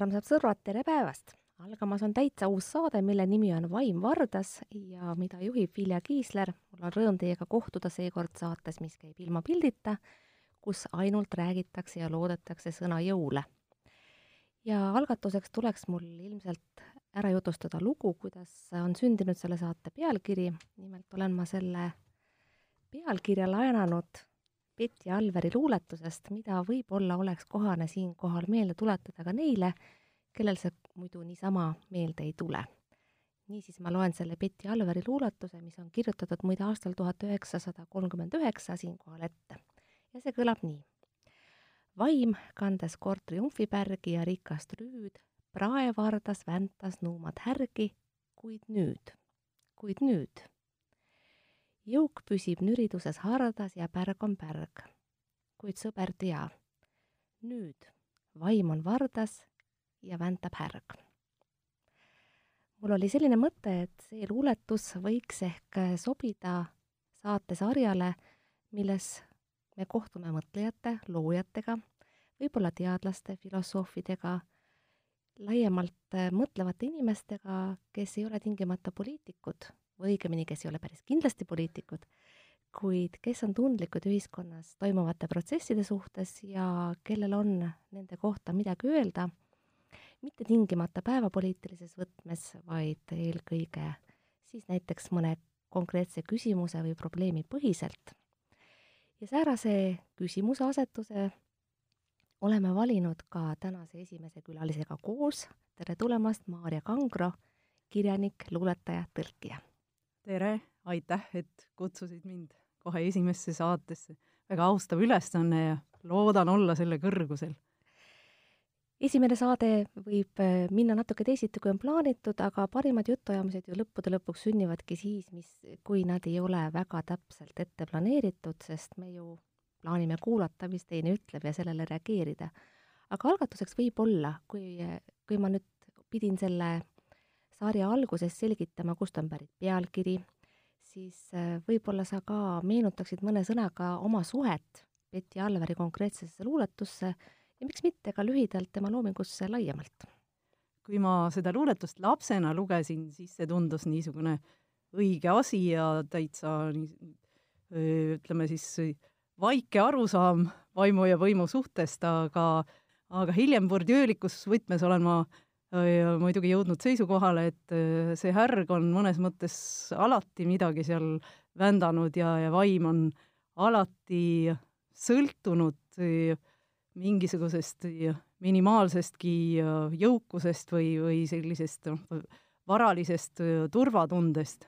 armsad sõbrad, tere päevast! algamas on täitsa uus saade, mille nimi on Vaim Vardas ja mida juhib Vilja Kiisler. mul on rõõm teiega kohtuda seekord saates, mis käib ilma pildita, kus ainult räägitakse ja loodetakse sõna jõule. ja algatuseks tuleks mul ilmselt ära jutustada lugu, kuidas on sündinud selle saate pealkiri. nimelt olen ma selle pealkirja laenanud Betty Alveri luuletusest, mida võib-olla oleks kohane siinkohal meelde tuletada ka neile, kellel see muidu niisama meelde ei tule. niisiis ma loen selle Betty Alveri luuletuse, mis on kirjutatud muide aastal tuhat üheksasada kolmkümmend üheksa siinkohal ette. ja see kõlab nii. vaim, kandes kord triumfipärgi ja rikast rüüd, praevardas väntas nuumad härgi, kuid nüüd, kuid nüüd jõuk püsib nüriduses hardas ja pärg on pärg. kuid sõber tea, nüüd vaim on vardas ja väntab härg. mul oli selline mõte, et see luuletus võiks ehk sobida saatesarjale, milles me kohtume mõtlejate, loojatega, võib-olla teadlaste, filosoofidega, laiemalt mõtlevate inimestega, kes ei ole tingimata poliitikud või õigemini, kes ei ole päris kindlasti poliitikud, kuid kes on tundlikud ühiskonnas toimuvate protsesside suhtes ja kellel on nende kohta midagi öelda, mitte tingimata päevapoliitilises võtmes, vaid eelkõige siis näiteks mõne konkreetse küsimuse või probleemi põhiselt. ja säärase küsimuse asetuse oleme valinud ka tänase esimese külalisega koos, tere tulemast, Maarja Kangro, kirjanik, luuletaja, tõlkija tere, aitäh, et kutsusid mind kohe esimesse saatesse. väga austav ülesanne ja loodan olla selle kõrgusel. esimene saade võib äh, minna natuke teisiti, kui on plaanitud, aga parimad jutuajamised ju lõppude lõpuks sünnivadki siis, mis, kui nad ei ole väga täpselt ette planeeritud, sest me ju plaanime kuulata, mis teine ütleb ja sellele reageerida. aga algatuseks võib olla, kui, kui ma nüüd pidin selle sarja alguses selgitama, kust on pärit pealkiri, siis äh, võib-olla sa ka meenutaksid mõne sõnaga oma suhet Betty Alveri konkreetsesse luuletusse ja miks mitte ka lühidalt tema loomingusse laiemalt? kui ma seda luuletust lapsena lugesin, siis see tundus niisugune õige asi ja täitsa nii, ütleme siis vaike arusaam vaimu ja võimu suhtest, aga aga hiljem bordiöölikus võtmes olen ma ja muidugi jõudnud seisukohale, et äh, see härg on mõnes mõttes alati midagi seal vändanud ja, ja vaim on alati sõltunud äh, mingisugusest äh, minimaalsestki jõukusest või, või sellisest noh, varalisest turvatundest.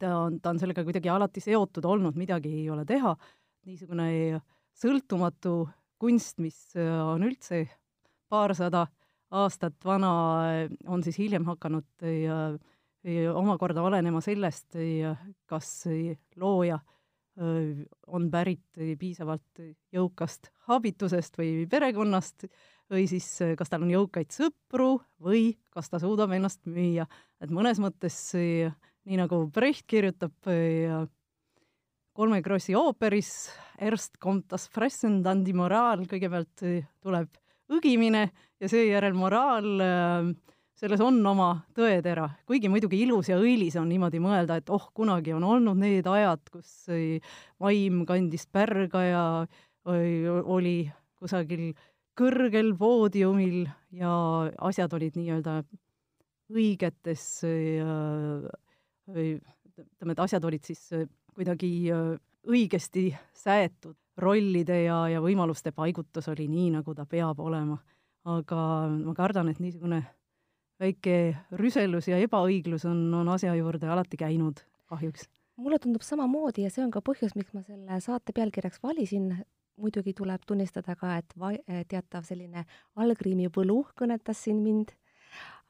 ta on, ta on sellega kuidagi alati seotud olnud, midagi ei ole teha, niisugune sõltumatu kunst, mis on üldse paarsada aastat vana, on siis hiljem hakanud ja, ja omakorda olenema sellest, kas looja on pärit piisavalt jõukast habitusest või perekonnast või siis kas tal on jõukaid sõpru või kas ta suudab ennast müüa. et mõnes mõttes nii nagu Brecht kirjutab kolme Krossi ooperis Erst kommt das Fressen, dann die Moral, kõigepealt tuleb õgimine ja seejärel moraal, äh, selles on oma tõetera, kuigi muidugi ilus ja õilis on niimoodi mõelda, et oh, kunagi on olnud need ajad, kus vaim kandis pärga ja oli kusagil kõrgel poodiumil ja asjad olid nii-öelda õigetes ütleme, et asjad olid siis kuidagi õigesti säetud rollide ja, ja võimaluste paigutus oli nii, nagu ta peab olema. aga ma kardan, et niisugune väike rüselus ja ebaõiglus on, on asja juurde alati käinud, kahjuks. mulle tundub samamoodi ja see on ka põhjus, miks ma selle saate pealkirjaks valisin, muidugi tuleb tunnistada ka, et va-, teatav selline algriimi võlu kõnetas siin mind,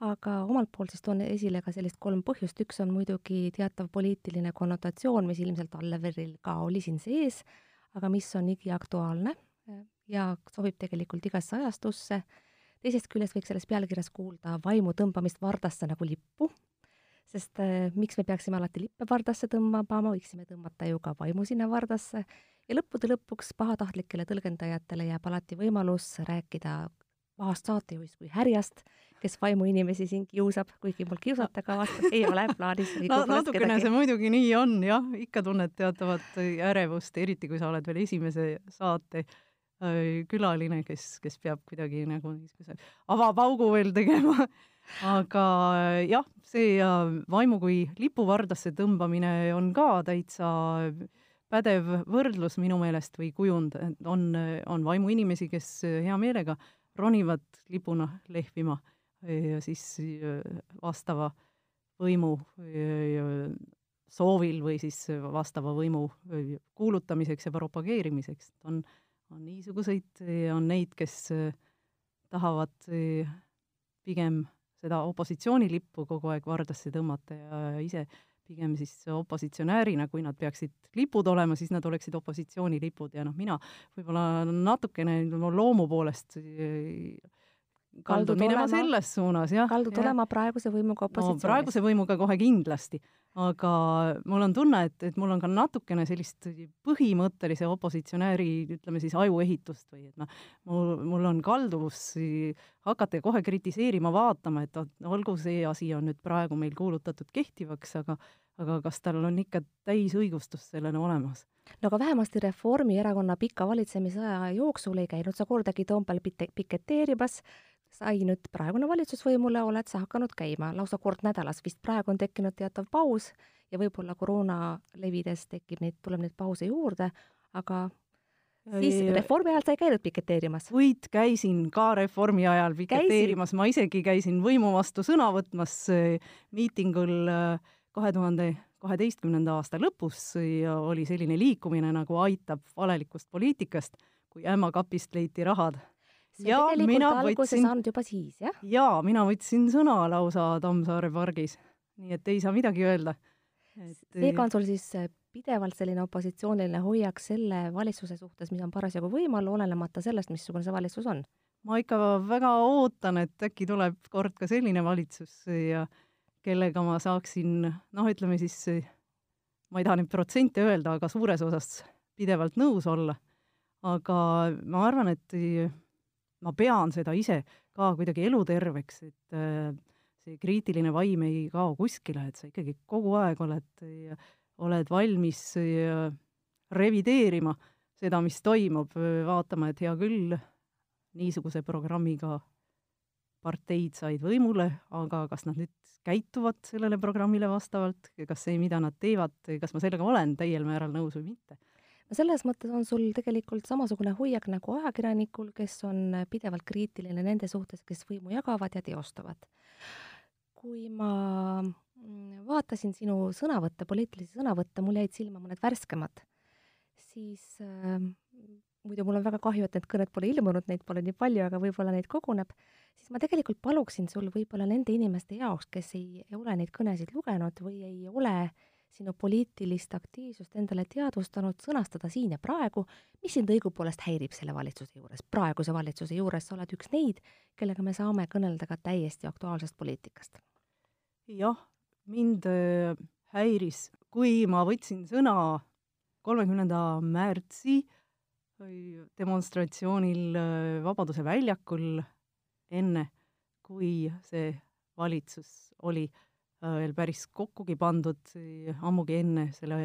aga omalt poolt siis toon esile ka sellist kolm põhjust, üks on muidugi teatav poliitiline konnotatsioon, mis ilmselt Alleveril ka oli siin sees, aga mis on igiaktuaalne ja sobib tegelikult igasse ajastusse, teisest küljest võiks selles pealkirjas kuulda vaimu tõmbamist vardasse nagu lippu, sest äh, miks me peaksime alati lippe vardasse tõmbama, võiksime tõmmata ju ka vaimu sinna vardasse. Ja lõppude lõpuks pahatahtlikele tõlgendajatele jääb alati võimalus rääkida pahast saatejuhist kui härjast, kes vaimuinimesi siin kiusab, kuigi mul kiusata kavatseb ei ole plaanis no natukene see muidugi nii on jah, ikka tunned teatavat ärevust, eriti kui sa oled veel esimese saate äh, külaline, kes, kes peab kuidagi nagu niisuguse avapaugu veel tegema. Aga äh, jah, see vaimu kui lipuvardasse tõmbamine on ka täitsa pädev võrdlus minu meelest või kujund, on, on vaimuinimesi, kes hea meelega ronivad lipuna lehvima ja siis vastava võimu soovil või siis vastava võimu kuulutamiseks ja propageerimiseks. on, on niisuguseid, on neid, kes tahavad pigem seda opositsioonilippu kogu aeg vardasse tõmmata ja ise pigem siis opositsionäärina, kui nad peaksid lipud olema, siis nad oleksid opositsioonilipud ja noh, mina võib-olla natukene loomu poolest kaldud minema olema, selles suunas, jah. kaldud ja. olema praeguse võimuga opositsioonis no,? praeguse võimuga kohe kindlasti, aga mul on tunne, et, et mul on ka natukene sellist põhimõttelise opositsionääri, ütleme siis ajuehitust või et noh, mul, mul on kalduvus hakata kohe kritiseerima, vaatama, et olgu see asi on nüüd praegu meil kuulutatud kehtivaks, aga aga kas tal on ikka täisõigustus sellele olemas? no aga vähemasti Reformierakonna pika valitsemisaja jooksul ei käinud sa kordagi Toompeal piketeerimas, sai nüüd praegune valitsus võimule, oled sa hakanud käima. Lausa kord nädalas, vist praegu on tekkinud teatav paus ja võib-olla koroona levides tekib neid, tuleb neid pause juurde, aga siis reformi ajal sa ei käinud piketeerimas? võid, käisin ka reformi ajal piketeerimas, ma isegi käisin võimu vastu sõna võtmas miitingul äh, kahe tuhande kaheteistkümnenda aasta lõpus ja oli selline liikumine nagu Aitab valelikust poliitikast, kui ämma kapist leiti rahad ja mina võtsin, saanud juba siis, jah? jaa, mina võtsin sõna lausa Tammsaare pargis, nii et ei saa midagi öelda et.... seega on sul siis äh, pidevalt selline opositsiooniline hoiak selle valitsuse suhtes, mis on parasjagu võimul, olenemata sellest, missugune see valitsus on? ma ikka väga ootan, et äkki tuleb kord ka selline valitsus ja kellega ma saaksin, noh, ütleme siis, ma ei taha neid protsente öelda, aga suures osas pidevalt nõus olla. aga ma arvan, et ma pean seda ise ka kuidagi eluterveks, et äh, see kriitiline vaim ei kao kuskile, et sa ikkagi kogu aeg oled, oled valmis äh, revideerima seda, mis toimub, vaatama, et hea küll, niisuguse programmiga parteid said võimule, aga kas nad nüüd käituvad sellele programmile vastavalt, kas see, mida nad teevad, kas ma sellega olen täiel määral nõus või mitte selles mõttes on sul tegelikult samasugune hoiak nagu ajakirjanikul, kes on pidevalt kriitiline nende suhtes, kes võimu jagavad ja teostavad. kui ma mm, vaatasin sinu sõnavõtte, poliitilisi sõnavõtte, mul jäid silma mõned värskemad, siis äh, muidu mul on väga kahju, et need kõned pole ilmunud, neid pole nii palju, aga võib-olla neid koguneb, siis ma tegelikult paluksin sul võib-olla nende inimeste jaoks, kes ei ole neid kõnesid lugenud või ei ole äh, sinu poliitilist aktiivsust endale teadvustanud, sõnastada siin ja praegu, mis sind õigupoolest häirib selle valitsuse juures, praeguse valitsuse juures, sa oled üks neid, kellega me saame kõnelda ka täiesti aktuaalsest poliitikast. jah, mind äh, häiris, kui ma võtsin sõna kolmekümnenda märtsi demonstratsioonil äh, Vabaduse väljakul enne, kui see valitsus oli äh, Äh, veel päris kokkugi pandud, ammugi enne selle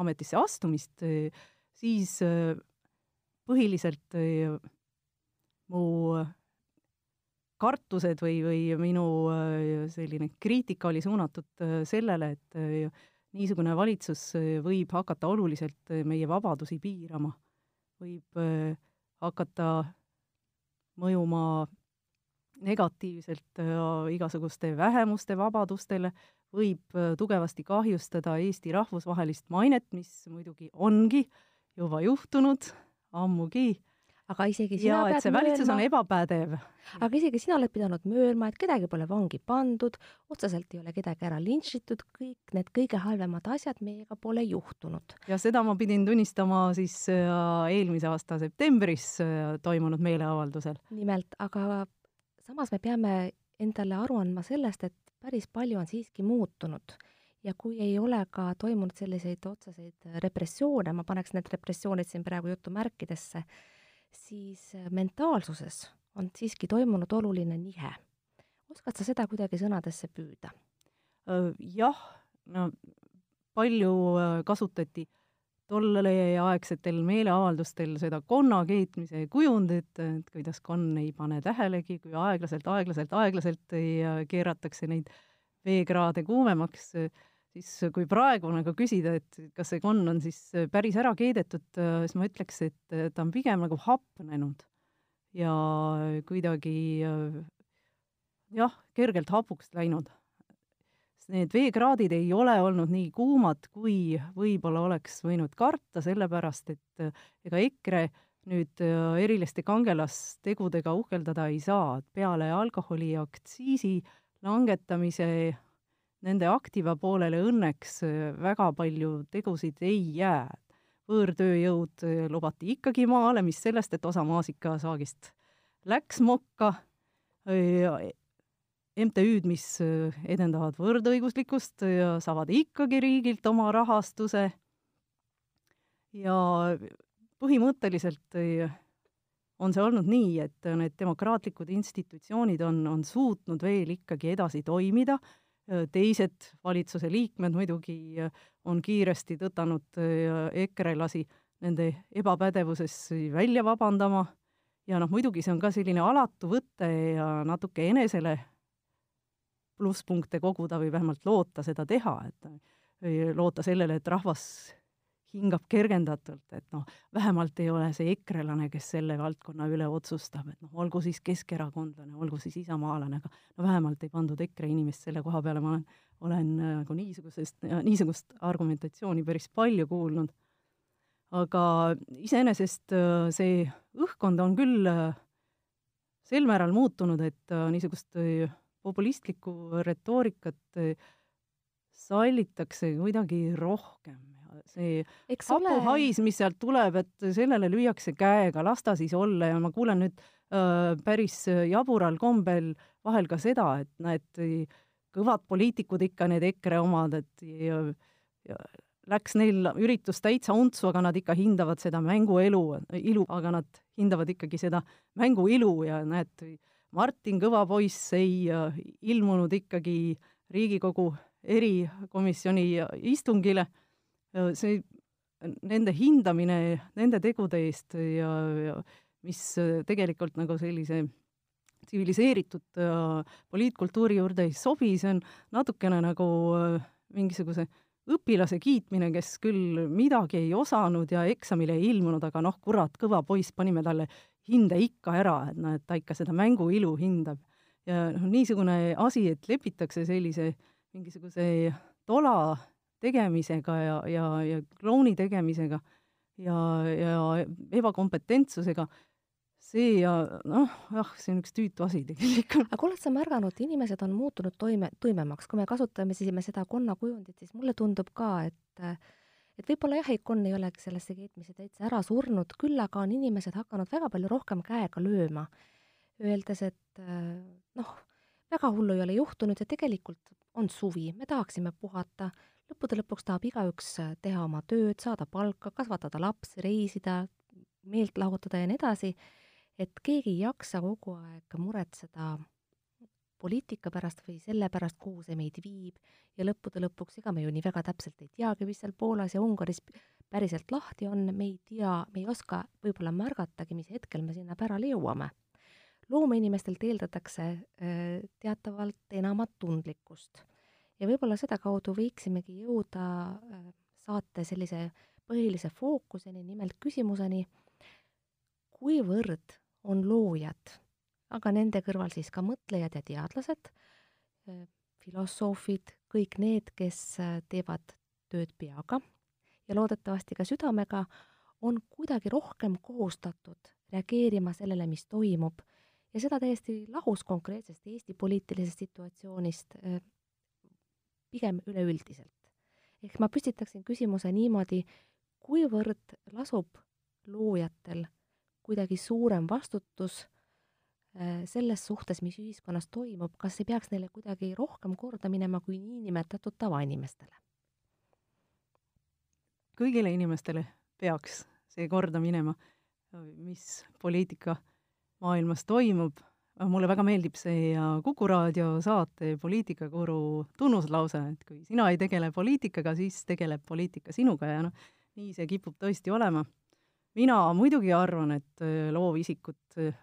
ametisse astumist, siis äh, põhiliselt äh, mu kartused või, või minu selline kriitika oli suunatud sellele, et niisugune valitsus võib hakata oluliselt meie vabadusi piirama, võib hakata mõjuma negatiivselt äh, igasuguste vähemuste vabadustele, võib äh, tugevasti kahjustada Eesti rahvusvahelist mainet, mis muidugi ongi juba juhtunud ammugi. aga isegi sina ja, pead see valitsus möönma, on ebapädev. aga isegi sina oled pidanud möönma, et kedagi pole vangi pandud, otseselt ei ole kedagi ära lintšitud, kõik need kõige halvemad asjad meiega pole juhtunud. ja seda ma pidin tunnistama siis äh, eelmise aasta septembris toimunud meeleavaldusel. nimelt, aga samas me peame endale aru andma sellest, et päris palju on siiski muutunud ja kui ei ole ka toimunud selliseid otseseid repressioone, ma paneks need repressioonid siin praegu jutumärkidesse, siis mentaalsuses on siiski toimunud oluline nihe. oskad sa seda kuidagi sõnadesse püüda? jah, no palju kasutati tolleaegsetel meeleavaldustel seda konna keetmise kujundit, et kuidas konn ei pane tähelegi, kui aeglaselt, aeglaselt, aeglaselt keeratakse neid veekraade kuumemaks, siis kui praegu nagu küsida, et kas see konn on siis päris ära keedetud, siis ma ütleks, et ta on pigem nagu hapnenud ja kuidagi jah, kergelt hapuks läinud need veekraadid ei ole olnud nii kuumad, kui võib-olla oleks võinud karta, sellepärast et äh, ega EKRE nüüd äh, eriliste kangelastegudega uhkeldada ei saa, et peale alkoholiaktsiisi langetamise nende aktiva poolele õnneks äh, väga palju tegusid ei jää. võõrtööjõud lubati ikkagi maale, mis sellest, et osa maasikasaagist läks mokka, MTÜ-d, mis äh, edendavad võrdõiguslikkust ja saavad ikkagi riigilt oma rahastuse. Ja põhimõtteliselt äh, on see olnud nii, et need demokraatlikud institutsioonid on, on suutnud veel ikkagi edasi toimida, teised valitsuse liikmed muidugi on kiiresti tõtanud EKRE-lasi nende ebapädevuses välja vabandama. Ja noh, muidugi see on ka selline alatu võte ja natuke enesele plusspunkte koguda või vähemalt loota seda teha, et loota sellele, et rahvas hingab kergendatult, et noh, vähemalt ei ole see ekrelane, kes selle valdkonna üle otsustab, et noh, olgu siis keskerakondlane, olgu siis isamaalane, aga no vähemalt ei pandud EKRE inimest selle koha peale, ma olen, olen nagu niisugusest, niisugust argumentatsiooni päris palju kuulnud. aga iseenesest äh, see õhkkond on küll äh, sel määral muutunud, et äh, niisugust populistlikku retoorikat eh, sallitakse kuidagi rohkem. See hapuhais mis sealt tuleb, et sellele lüüakse käega, las ta siis olla. Ja ma kuulen nüüd äh, päris jabural kombel vahel ka seda, et näed, kõvad poliitikud ikka, need EKRE omad, et ja, ja läks neil üritus täitsa untsu, aga nad ikka hindavad seda mänguelu, ilu, aga nad hindavad ikkagi seda mängu ilu ja näed, Martin Kõvapoiss ei äh, ilmunud ikkagi Riigikogu erikomisjoni istungile, äh, see, nende hindamine nende tegude eest ja, ja mis äh, tegelikult nagu sellise tsiviliseeritud poliitkultuuri juurde ei sobi, see on natukene nagu mingisuguse õpilase kiitmine, kes küll midagi ei osanud ja eksamile ei ilmunud, aga noh, kurat, kõva poiss, panime talle hinde ikka ära, et noh, et ta ikka seda mängu ilu hindab. ja noh, niisugune asi, et lepitakse sellise mingisuguse tola tegemisega ja, ja, ja klouni tegemisega ja, ja ebakompetentsusega, see ja noh, jah, see on üks tüütu asi tegelikult. aga oled sa märganud, inimesed on muutunud toime, tuimemaks, kui me kasutame siis seda konnakujundit, siis mulle tundub ka, et et võib-olla jah, ikon ei olegi sellesse keetmise täitsa ära surnud, küll aga on inimesed hakanud väga palju rohkem käega lööma, öeldes, et äh, noh, väga hullu ei ole juhtunud ja tegelikult on suvi, me tahaksime puhata, lõppude lõpuks tahab igaüks teha oma tööd, saada palka, kasvatada lapsi, reisida, meelt lahutada ja nii edasi, et keegi ei jaksa kogu aeg muretseda poliitika pärast või selle pärast, kuhu see meid viib. Ja lõppude lõpuks, ega me ju nii väga täpselt ei teagi, mis seal Poolas ja Ungaris päriselt lahti on, me ei tea, me ei oska võib-olla märgatagi, mis hetkel me sinna pärale jõuame. loomeinimestelt eeldatakse teatavalt enamat tundlikkust. Ja võib-olla sedakaudu võiksimegi jõuda saate sellise põhilise fookuseni, nimelt küsimuseni, kuivõrd on loojad aga nende kõrval siis ka mõtlejad ja teadlased, äh, filosoofid, kõik need, kes äh, teevad tööd peaga ja loodetavasti ka südamega, on kuidagi rohkem kohustatud reageerima sellele, mis toimub ja seda täiesti lahus konkreetsest Eesti poliitilisest situatsioonist, äh, pigem üleüldiselt. ehk ma püstitaksin küsimuse niimoodi, kuivõrd lasub loojatel kuidagi suurem vastutus selles suhtes, mis ühiskonnas toimub, kas ei peaks neile kuidagi rohkem korda minema kui niinimetatud tavainimestele? kõigile inimestele peaks see korda minema, mis poliitika maailmas toimub. mulle väga meeldib see Kuku raadio saate Poliitikakuru tunnuslause, et kui sina ei tegele poliitikaga, siis tegeleb poliitika sinuga ja noh, nii see kipub tõesti olema. mina muidugi arvan, et äh, loovisikud äh,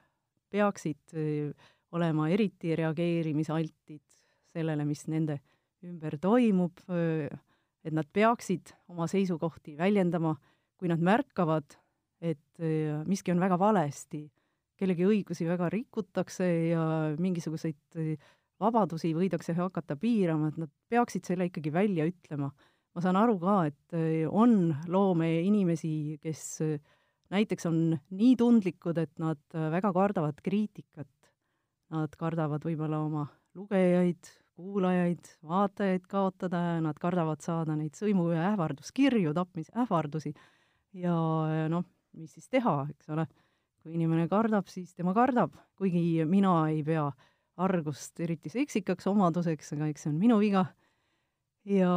peaksid äh, olema eriti reageerimisaltid sellele, mis nende ümber toimub, et nad peaksid oma seisukohti väljendama, kui nad märkavad, et miski on väga valesti, kellegi õigusi väga rikutakse ja mingisuguseid vabadusi võidakse hakata piirama, et nad peaksid selle ikkagi välja ütlema. ma saan aru ka, et on loomeinimesi, kes näiteks on nii tundlikud, et nad väga kardavad kriitikat. Nad kardavad võib-olla oma lugejaid, kuulajaid, vaatajaid kaotada ja nad kardavad saada neid sõimu- ja ähvarduskirju, tapmisähvardusi. ja noh, mis siis teha, eks ole, kui inimene kardab, siis tema kardab, kuigi mina ei pea argust eriti seksikaks omaduseks, aga eks see on minu viga. ja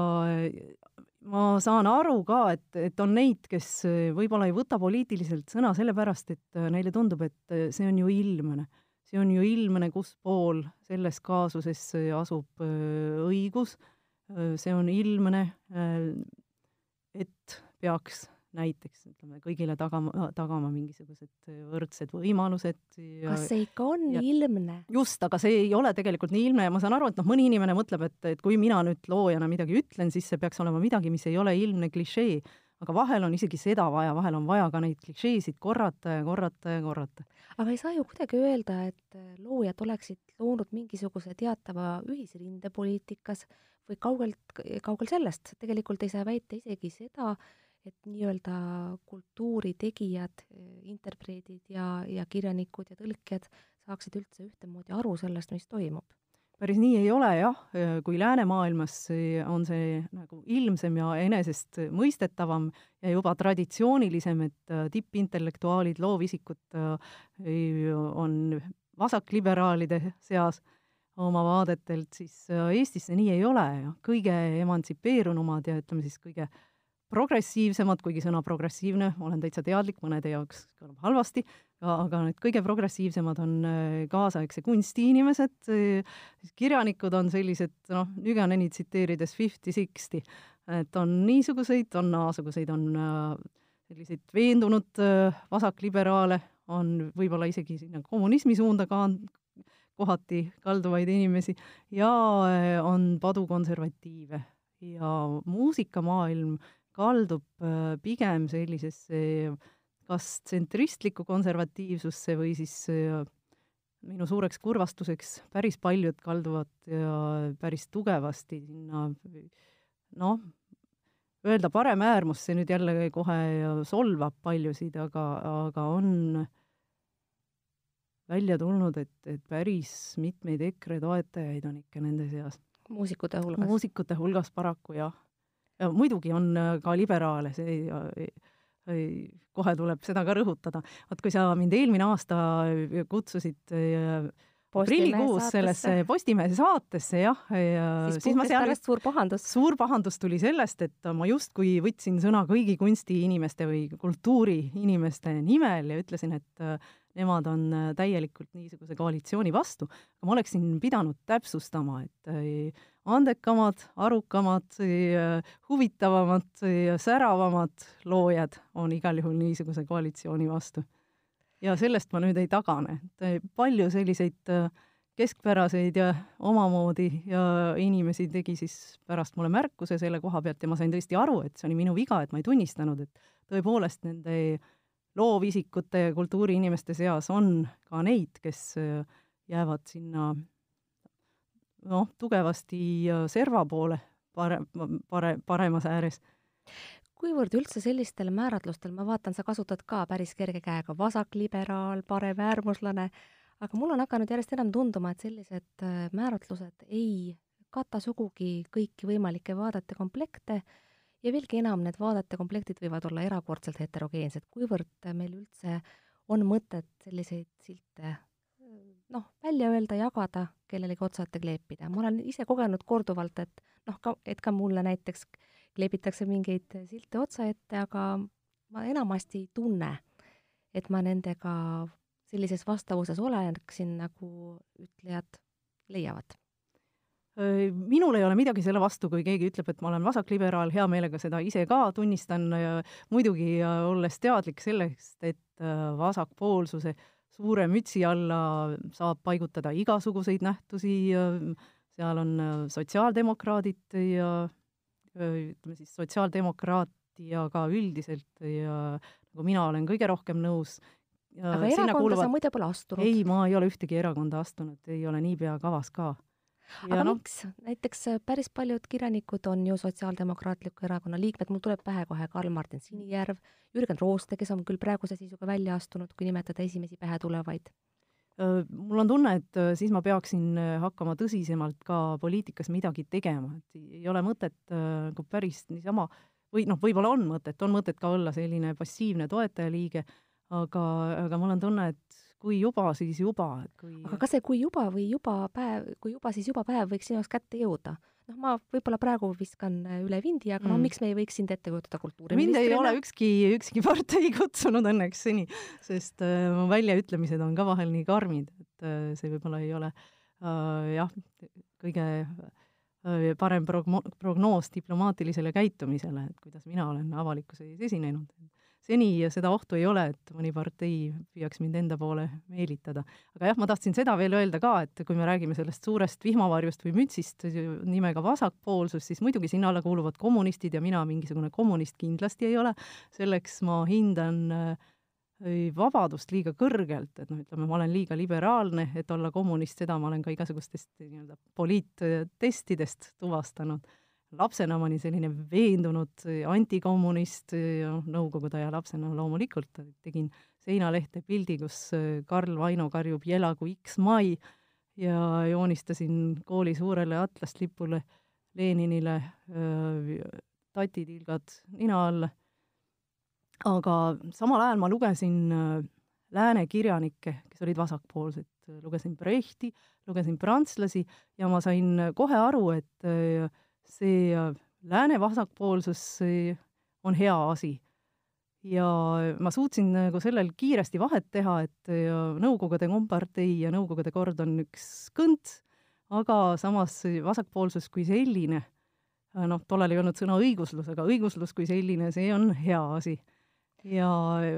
ma saan aru ka, et, et on neid, kes võib-olla ei võta poliitiliselt sõna sellepärast, et neile tundub, et see on ju ilmne. See on ju ilmne, kus pool selles kaasuses asub õigus, see on ilmne, et peaks näiteks ütleme, kõigile tagama, tagama mingisugused võrdsed võimalused kas see ikka on ja, ilmne? just, aga see ei ole tegelikult nii ilmne ja ma saan aru, et noh, mõni inimene mõtleb, et, et kui mina nüüd loojana midagi ütlen, siis see peaks olema midagi, mis ei ole ilmne klišee aga vahel on isegi seda vaja, vahel on vaja ka neid klišeesid korrata ja korrata ja korrata. aga ei saa ju kuidagi öelda, et äh, loojad oleksid loonud mingisuguse teatava ühisrinde poliitikas või kaugelt, kaugel sellest, tegelikult ei saa väita isegi seda, et nii-öelda kultuuritegijad, äh, interpreedid ja, ja kirjanikud ja tõlkijad saaksid üldse ühtemoodi aru sellest, mis toimub. Päris nii ei ole jah, kui läänemaailmas on see nagu ilmsem ja enesestmõistetavam ja juba traditsioonilisem, et äh, tippintellektuaalid, loovisikud äh, on vasakliberaalide seas oma vaadetelt, siis äh, Eestis see nii ei ole. Ja kõige emantsipeerunumad ja ütleme siis kõige progressiivsemad, kuigi sõna progressiivne, olen täitsa teadlik, mõnede jaoks kõlab halvasti, aga need kõige progressiivsemad on äh, kaasaegse kunsti inimesed, äh, kirjanikud on sellised, noh, Nüganeni tsiteerides fifty-sixty, et on niisuguseid, on naasuguseid, on äh, selliseid veendunud vasakliberaale, on võib-olla isegi sinna kommunismi suunda ka kohati kalduvaid inimesi ja on padukonservatiive ja muusikamaailm kaldub pigem sellisesse äh, kas tsentristlikku konservatiivsusse või siis äh, minu suureks kurvastuseks päris paljud kalduvad ja päris tugevasti sinna noh, öelda paremäärmus, see nüüd jälle kohe solvab paljusid, aga, aga on välja tulnud, et, et päris mitmeid EKRE toetajaid on ikka nende seas. muusikute hulgas? muusikute hulgas paraku jah. Muidugi on ka liberaale, see ei, kohe tuleb seda ka rõhutada. vot kui sa mind eelmine aasta kutsusid äh, aprillikuus sellesse Postimehe saatesse, jah, ja siis, siis ma seal suur pahandus. suur pahandus tuli sellest, et ma justkui võtsin sõna kõigi kunstiinimeste või kultuuriinimeste nimel ja ütlesin, et äh, nemad on äh, täielikult niisuguse koalitsiooni vastu. ma oleksin pidanud täpsustama, et andekamad, arukamad, huvitavamad ja säravamad loojad on igal juhul niisuguse koalitsiooni vastu. Ja sellest ma nüüd ei tagane, et palju selliseid äh, keskpäraseid ja omamoodi ja inimesi tegi siis pärast mulle märkuse selle koha pealt ja ma sain tõesti aru, et see oli minu viga, et ma ei tunnistanud, et tõepoolest nende loovisikute ja kultuuriinimeste seas on ka neid, kes äh, jäävad sinna noh, tugevasti serva poole pare-, pare-, paremas ääres. Kuivõrd üldse sellistel määratlustel, ma vaatan, sa kasutad ka päris kerge käega vasakliberaal, paremäärmuslane, aga mul on hakanud järjest enam tunduma, et sellised äh, määratlused ei kata sugugi kõiki võimalikke vaadete komplekte ja veelgi enam, need vaadete komplektid võivad olla erakordselt heterogeensed, kuivõrd meil üldse on mõtet selliseid silte noh, välja öelda, jagada, kellelegi otsa ette kleepida. ma olen ise kogenud korduvalt, et noh, ka, et ka mulle näiteks kleebitakse mingeid silte otsa ette, aga ma enamasti ei tunne, et ma nendega sellises vastavuses oleksin, nagu ütlejad leiavad? minul ei ole midagi selle vastu, kui keegi ütleb, et ma olen vasakliberaal, hea meelega seda ise ka tunnistan muidugi olles teadlik sellest, et vasakpoolsuse suure mütsi alla saab paigutada igasuguseid nähtusi, seal on sotsiaaldemokraadid ja ütleme siis sotsiaaldemokraatiaga üldiselt ja nagu mina olen kõige rohkem nõus. aga erakonda kuuluvad... sa muide pole astunud? ei, ma ei ole ühtegi erakonda astunud, ei ole niipea kavas ka aga no, miks? näiteks äh, päris paljud kirjanikud on ju Sotsiaaldemokraatliku Erakonna liikmed, mul tuleb pähe kohe Karl-Martin Sinijärv, Jürgen Rooste, kes on küll praeguse seisuga välja astunud, kui nimetada esimesi pähe tulevaid. Mul on tunne, et siis ma peaksin hakkama tõsisemalt ka poliitikas midagi tegema, et ei ole mõtet nagu päris niisama või noh, võib-olla on mõtet, on mõtet ka olla selline passiivne toetajaliige, aga, aga mul on tunne, et kui juba, siis juba, et kui aga kas see kui juba või juba päev, kui juba, siis juba päev võiks sinu jaoks kätte jõuda? Noh, ma võib-olla praegu viskan äh, üle vindi, aga mm. no miks me ei võiks sind ette kujutada kultuuriministrina? mind ei ole ükski, ükski partei kutsunud õnneks seni, sest äh, mu väljaütlemised on ka vahel nii karmid, et äh, see võib-olla ei ole äh, jah, kõige äh, parem progno-, prognoos diplomaatilisele käitumisele, et kuidas mina olen avalikkuse ees esinenud seni seda ohtu ei ole, et mõni partei püüaks mind enda poole meelitada. aga jah, ma tahtsin seda veel öelda ka, et kui me räägime sellest suurest vihmavarjust või mütsist nimega vasakpoolsus, siis muidugi sinna alla kuuluvad kommunistid ja mina mingisugune kommunist kindlasti ei ole, selleks ma hindan äh, vabadust liiga kõrgelt, et noh, ütleme, ma olen liiga liberaalne, et olla kommunist, seda ma olen ka igasugustest nii-öelda poliittestidest tuvastanud lapsena ma olin selline veendunud antikommunist ja noh, nõukogude aja lapsena loomulikult tegin seinalehte pildi, kus äh, Karl Vaino karjub elagu X mai ja joonistasin kooli suurele atlaslipule Leninile äh, tatitilgad nina all. aga samal ajal ma lugesin äh, lääne kirjanikke, kes olid vasakpoolsed, lugesin Brechti, lugesin prantslasi ja ma sain kohe aru, et äh, see lääne vasakpoolsus on hea asi. ja ma suutsin nagu sellel kiiresti vahet teha, et Nõukogude kompartei ja Nõukogude kord on üks kõnts, aga samas vasakpoolsus kui selline, noh, tollal ei olnud sõna õiguslus, aga õiguslus kui selline, see on hea asi. ja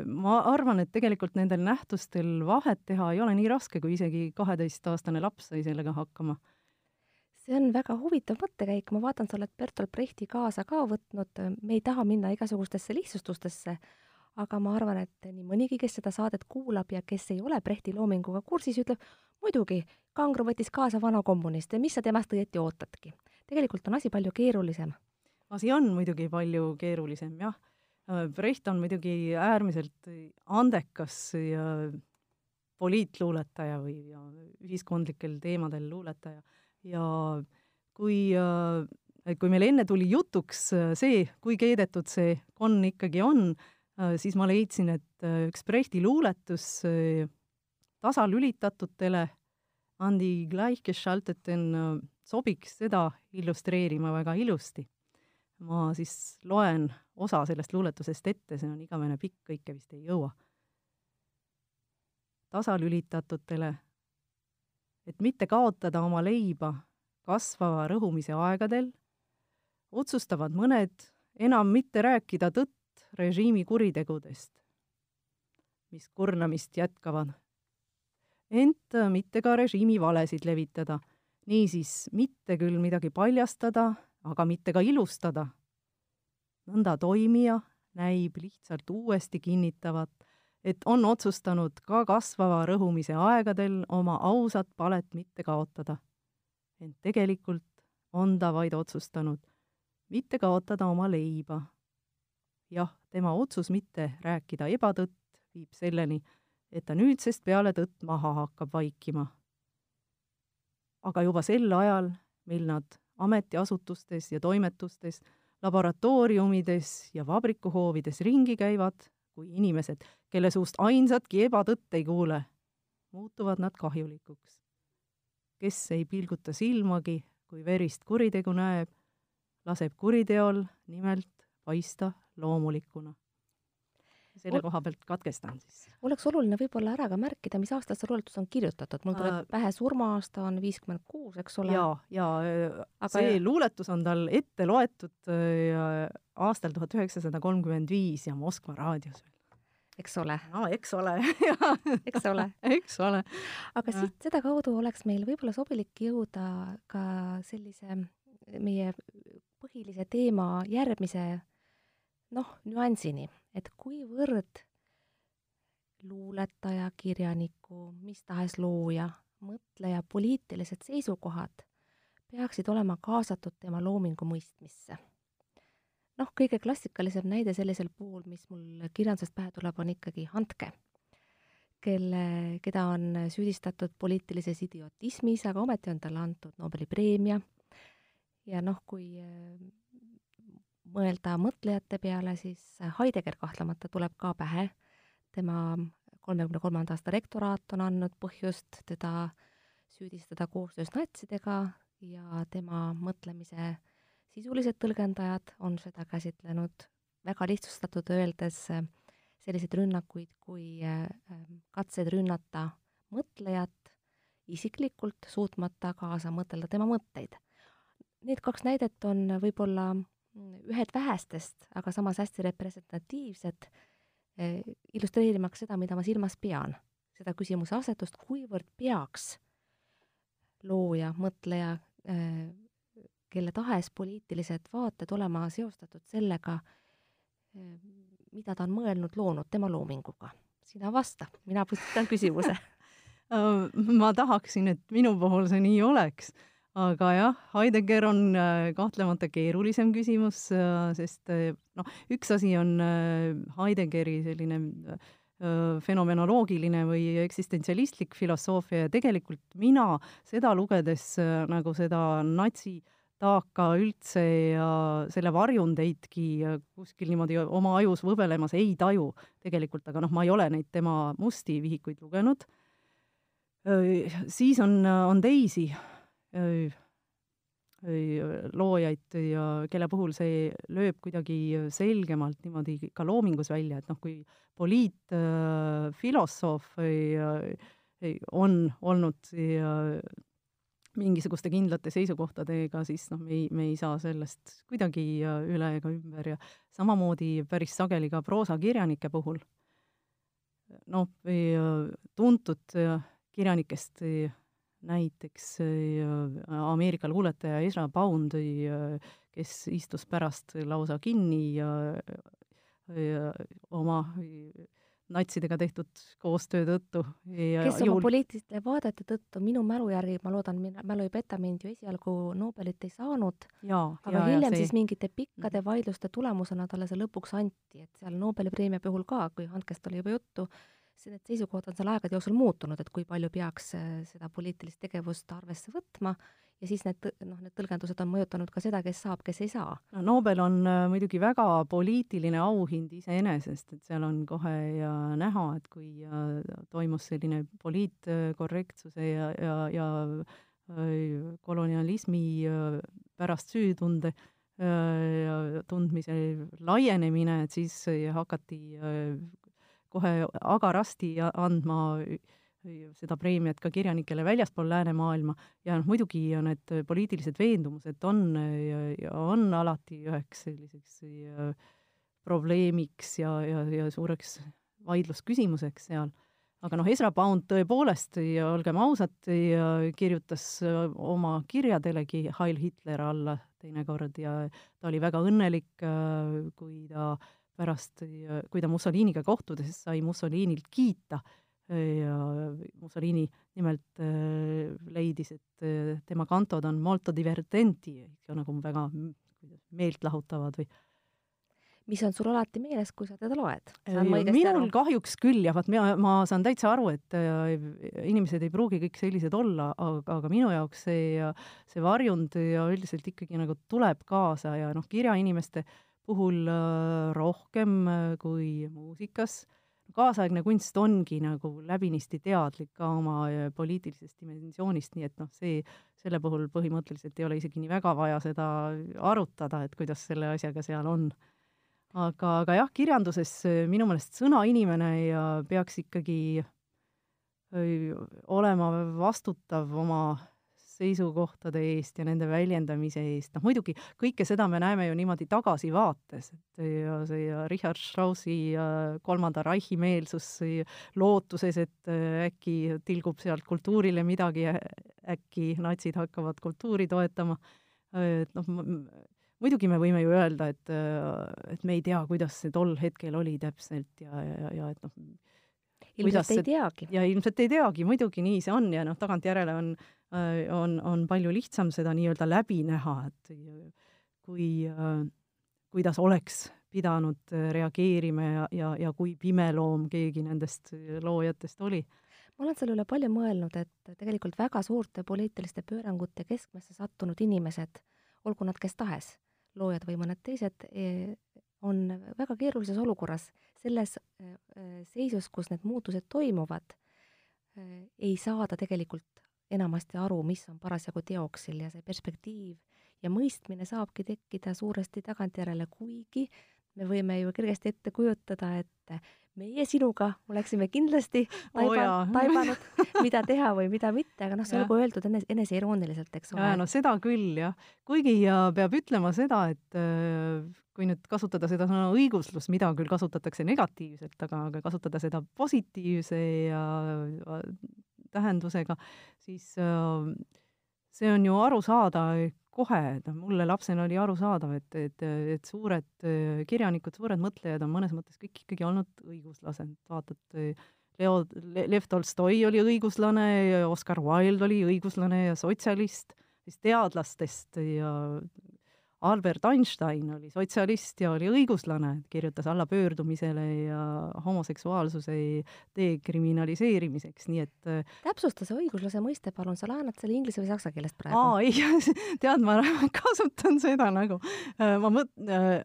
ma arvan, et tegelikult nendel nähtustel vahet teha ei ole nii raske, kui isegi kaheteistaastane laps sai sellega hakkama see on väga huvitav mõttekäik, ma vaatan, sa oled Bertolt Brechti kaasa ka võtnud, me ei taha minna igasugustesse lihtsustustesse, aga ma arvan, et nii mõnigi, kes seda saadet kuulab ja kes ei ole Brechti loominguga kursis, ütleb muidugi, Kangro võttis kaasa vana kommuniste, mis sa temast õieti ootadki. tegelikult on asi palju keerulisem. asi on muidugi palju keerulisem, jah. Brecht on muidugi äärmiselt andekas ja poliitluuletaja või ühiskondlikel teemadel luuletaja ja kui, äh, kui meil enne tuli jutuks äh, see, kui keedetud see konn ikkagi on, äh, siis ma leidsin, et üks Brechti luuletus tasalülitatutele Andi Gleichgeschalteten sobiks seda illustreerima väga ilusti. ma siis loen osa sellest luuletusest ette, see on igavene pikk, kõike vist ei jõua. tasalülitatutele et mitte kaotada oma leiba kasvava rõhumise aegadel, otsustavad mõned enam mitte rääkida tõtt režiimi kuritegudest, mis kurnamist jätkavad, ent mitte ka režiimi valesid levitada, niisiis mitte küll midagi paljastada, aga mitte ka ilustada. nõnda toimija näib lihtsalt uuesti kinnitavat, et on otsustanud ka kasvava rõhumise aegadel oma ausat palet mitte kaotada. ent tegelikult on ta vaid otsustanud mitte kaotada oma leiba. jah, tema otsus mitte rääkida ebatõtt viib selleni, et ta nüüdsest peale tõtt maha hakkab vaikima. aga juba sel ajal, mil nad ametiasutustes ja toimetustes, laboratooriumides ja vabrikuhoovides ringi käivad, kui inimesed, kelle suust ainsatki ebatõtt ei kuule, muutuvad nad kahjulikuks. kes ei pilguta silmagi, kui verist kuritegu näeb, laseb kuriteol nimelt paista loomulikuna. Selle koha pealt katkestan siis. oleks oluline võib-olla ära ka märkida, mis aastal see luuletus on kirjutatud, mul tuleb äh, pähe surma-aasta on viiskümmend kuus, eks ole? jaa, jaa, äh, see ja... luuletus on tal ette loetud äh, aastal tuhat üheksasada kolmkümmend viis ja Moskva raadios veel eks ole. no eks ole eks ole eks ole. aga siit sedakaudu oleks meil võib-olla sobilik jõuda ka sellise meie põhilise teema järgmise noh, nüansini, et kuivõrd luuletaja, kirjaniku, mis tahes looja, mõtleja poliitilised seisukohad peaksid olema kaasatud tema loomingu mõistmisse noh, kõige klassikalisem näide sellisel puhul, mis mul kirjandusest pähe tuleb, on ikkagi Handke, kelle, keda on süüdistatud poliitilises idiotismis, aga ometi on talle antud Nobeli preemia. ja noh, kui mõelda mõtlejate peale, siis Heidegger kahtlemata tuleb ka pähe, tema kolmekümne kolmanda aasta rektoraat on andnud põhjust teda süüdistada koostöös natsidega ja tema mõtlemise sisulised tõlgendajad on seda käsitlenud väga lihtsustatud öeldes selliseid rünnakuid kui äh, ähm, katsed rünnata mõtlejat isiklikult, suutmata kaasa mõtelda tema mõtteid. Need kaks näidet on võib-olla ühed vähestest, aga samas hästi representatiivsed, äh, illustreerimaks seda, mida ma silmas pean, seda küsimuse asetust, kuivõrd peaks looja, mõtleja kelle tahes poliitilised vaated olema seostatud sellega, eh, mida ta on mõelnud, loonud tema loominguga. sina vasta, mina püstitan küsimuse. Äh, ma tahaksin, et minu puhul see nii oleks, aga jah, Heidegger on äh, kahtlemata keerulisem küsimus, äh, sest noh, üks asi on Heideggeri selline fenomenoloogiline või eksistentsialistlik filosoofia ja tegelikult mina seda lugedes nagu seda natsi äh, taaka üldse ja selle varjundeidki kuskil niimoodi oma ajus võbelemas ei taju tegelikult, aga noh, ma ei ole neid tema musti vihikuid lugenud. siis on, on teisi loojaid ja kelle puhul see lööb kuidagi selgemalt niimoodi ka loomingus välja, et noh, kui poliitfilosoof on olnud mingisuguste kindlate seisukohtadega, siis noh, me ei, me ei saa sellest kuidagi üle ega ümber ja samamoodi päris sageli ka proosakirjanike puhul. noh, tuntud kirjanikest näiteks Ameerika luuletaja Ezra Pound, kes istus pärast lausa kinni ja, ja oma natsidega tehtud koostöö tõttu. kes oma juul... poliitiliste vaadete tõttu minu mälu järgi, ma loodan, mälu ei peta mind, ju esialgu Nobelit ei saanud, aga ja, hiljem ja, see... siis mingite pikkade mhm. vaidluste tulemusena talle see lõpuks anti, et seal Nobeli preemia puhul ka, kui Hankest oli juba juttu, see, need seisukohad on seal aegade jooksul muutunud, et kui palju peaks äh, seda poliitilist tegevust arvesse võtma ja siis need, noh, need tõlgendused on mõjutanud ka seda, kes saab, kes ei saa. no Nobel on äh, muidugi väga poliitiline auhind iseenesest, et seal on kohe ja näha, et kui äh, toimus selline poliitkorrektsuse ja, ja, ja kolonialismi pärast süütunde tundmise laienemine, et siis hakati kohe agarasti andma seda preemiat ka kirjanikele väljaspool läänemaailma ja noh, muidugi need poliitilised veendumused on, on alati üheks selliseks probleemiks ja, ja, ja suureks vaidlusküsimuseks seal. aga noh, Ezra Pound tõepoolest ja olgem ausad, kirjutas oma kirjadelegi Heil Hitler alla teinekord ja ta oli väga õnnelik, kui ta pärast, kui ta Mussoliniga kohtudes sai Mussolinilt kiita ja Mussolini nimelt äh, leidis, et äh, tema kantod on molto divertenti, nagu väga meeltlahutavad või mis on sul alati meeles, kui sa teda loed? minul aru? kahjuks küll jah, vaat mina, ma saan täitsa aru, et äh, inimesed ei pruugi kõik sellised olla, aga, aga minu jaoks see, see varjund ja üldiselt ikkagi nagu tuleb kaasa ja noh, kirjainimeste puhul äh, rohkem äh, kui muusikas kaasaegne kunst ongi nagu läbinisti teadlik ka oma äh, poliitilisest dimensioonist, nii et noh, see, selle puhul põhimõtteliselt ei ole isegi nii väga vaja seda arutada, et kuidas selle asjaga seal on. aga, aga jah, kirjanduses minu meelest sõnainimene ja peaks ikkagi olema vastutav oma seisukohtade eest ja nende väljendamise eest, noh muidugi kõike seda me näeme ju niimoodi tagasivaates, et ja see ja Richard Straussi Kolmanda Reichi meelsus lootuses, et äh, äkki tilgub sealt kultuurile midagi, äkki natsid hakkavad kultuuri toetama, et noh, muidugi me võime ju öelda, et, äh, et me ei tea, kuidas see tol hetkel oli täpselt ja, ja, ja et noh, ilmselt ei teagi. ja ilmselt ei teagi, muidugi nii see on ja noh, tagantjärele on äh, on, on palju lihtsam seda nii-öelda läbi näha, et kui, äh, kuidas oleks pidanud äh, reageerima ja, ja, ja kui pimeloom keegi nendest loojatest oli. ma olen selle üle palju mõelnud, et tegelikult väga suurte poliitiliste pöörangute keskmesse sattunud inimesed, olgu nad kes tahes, loojad või mõned teised, e, on väga keerulises olukorras, selles seisus, kus need muutused toimuvad, ei saada tegelikult enamasti aru, mis on parasjagu teoksil ja see perspektiiv ja mõistmine saabki tekkida suuresti tagantjärele, kuigi me võime ju kergesti ette kujutada, et meie sinuga oleksime kindlasti taiba, oh, taibanud, mida teha või mida mitte, aga noh, see olgu öeldud enes-, eneseirooniliselt, eks ole. no seda küll, jah. kuigi ja peab ütlema seda, et äh, kui nüüd kasutada seda sõna õiguslus, mida küll kasutatakse negatiivselt, aga, aga kasutada seda positiivse ja tähendusega, siis äh, see on ju aru saada kohe, et noh, mulle lapsena oli arusaadav, et, et, et suured äh, kirjanikud, suured mõtlejad on mõnes mõttes kõik ikkagi olnud õiguslased, vaatad Leo, Lev Tolstoi oli õiguslane, Oscar Wilde oli õiguslane ja sotsialist, siis teadlastest ja Albert Einstein oli sotsialist ja oli õiguslane, kirjutas alla pöördumisele ja homoseksuaalsuse dekriminaliseerimiseks, nii et äh, täpsusta see õiguslase mõiste, palun, sa laenad selle inglise või saksa keelest praegu? aa, ei, tead, ma kasutan seda nagu, äh, ma mõt-, äh,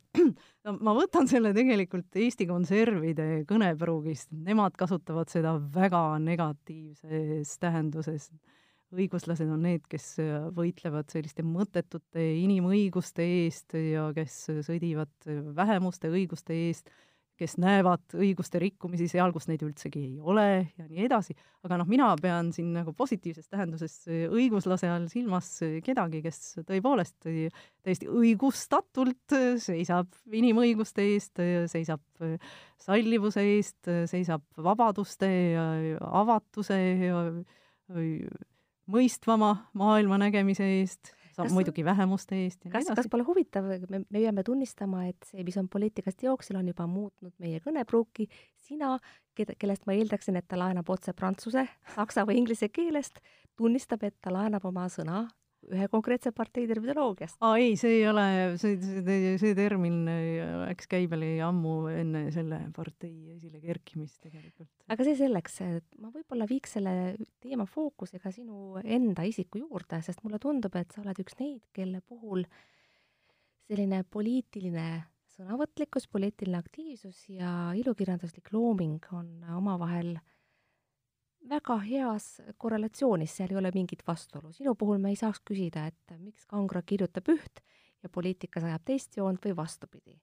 no ma võtan selle tegelikult Eesti Konservide kõnepruugist, nemad kasutavad seda väga negatiivses tähenduses õiguslased on need, kes äh, võitlevad selliste mõttetute inimõiguste eest ja kes sõdivad vähemuste õiguste eest, kes näevad õiguste rikkumisi seal, kus neid üldsegi ei ole ja nii edasi. aga noh, mina pean siin nagu positiivses tähenduses õiguslase all silmas kedagi, kes tõepoolest täiesti õigustatult seisab inimõiguste eest, seisab sallivuse eest, seisab vabaduste ja avatuse ja mõistvama maailma nägemise eest, kas, muidugi vähemuste eest kas, kas pole huvitav, me, me peame tunnistama, et see, mis on poliitikas teoksil, on juba muutnud meie kõnepruuki, sina, keda, kellest ma eeldaksin, et ta laenab otse prantsuse, saksa või inglise keelest, tunnistab, et ta laenab oma sõna ühe konkreetse partei terminoloogiast. aa ei, see ei ole, see, see, see termin läks käibele ammu enne selle partei esile kerkimist tegelikult. aga see selleks, et ma võib-olla viiks selle teema fookuse ka sinu enda isiku juurde, sest mulle tundub, et sa oled üks neid, kelle puhul selline poliitiline sõnavõtlikkus, poliitiline aktiivsus ja ilukirjanduslik looming on omavahel äh, väga heas korrelatsioonis, seal ei ole mingit vastuolu. sinu puhul me ei saaks küsida, et miks Kangro kirjutab üht ja poliitikas ajab teist joont või vastupidi.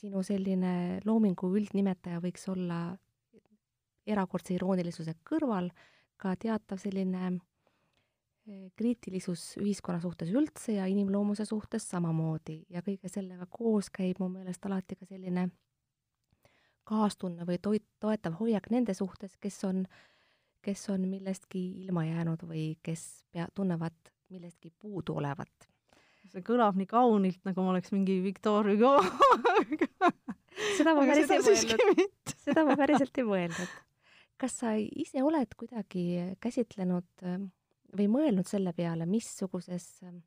sinu selline loomingu üldnimetaja võiks olla erakordse iroonilisuse kõrval ka teatav selline eh, kriitilisus ühiskonna suhtes üldse ja inimloomuse suhtes samamoodi ja kõige sellega koos käib mu meelest alati ka selline kaastunne või toit, toetav hoiak nende suhtes, kes on äh, kes on millestki ilma jäänud või kes pea, tunnevad millestki puudu olevat. see kõlab nii kaunilt, nagu ma oleks mingi Victor Hugo seda ma päris ei mõelnud, seda ma päriselt ei mõelnud. kas sa ise oled kuidagi käsitlenud ähm, või mõelnud selle peale, missuguses ähm,